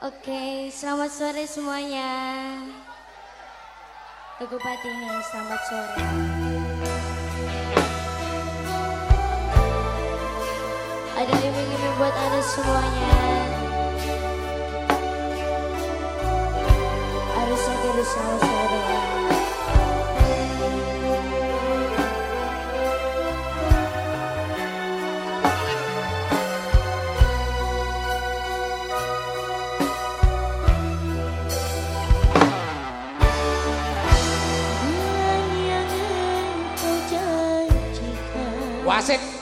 Oke, selamat sore semuanya. Teguh Patini, selamat sore. Ada iming-iming buat anda semuanya. Harusnya jadi selamat sore. wasit.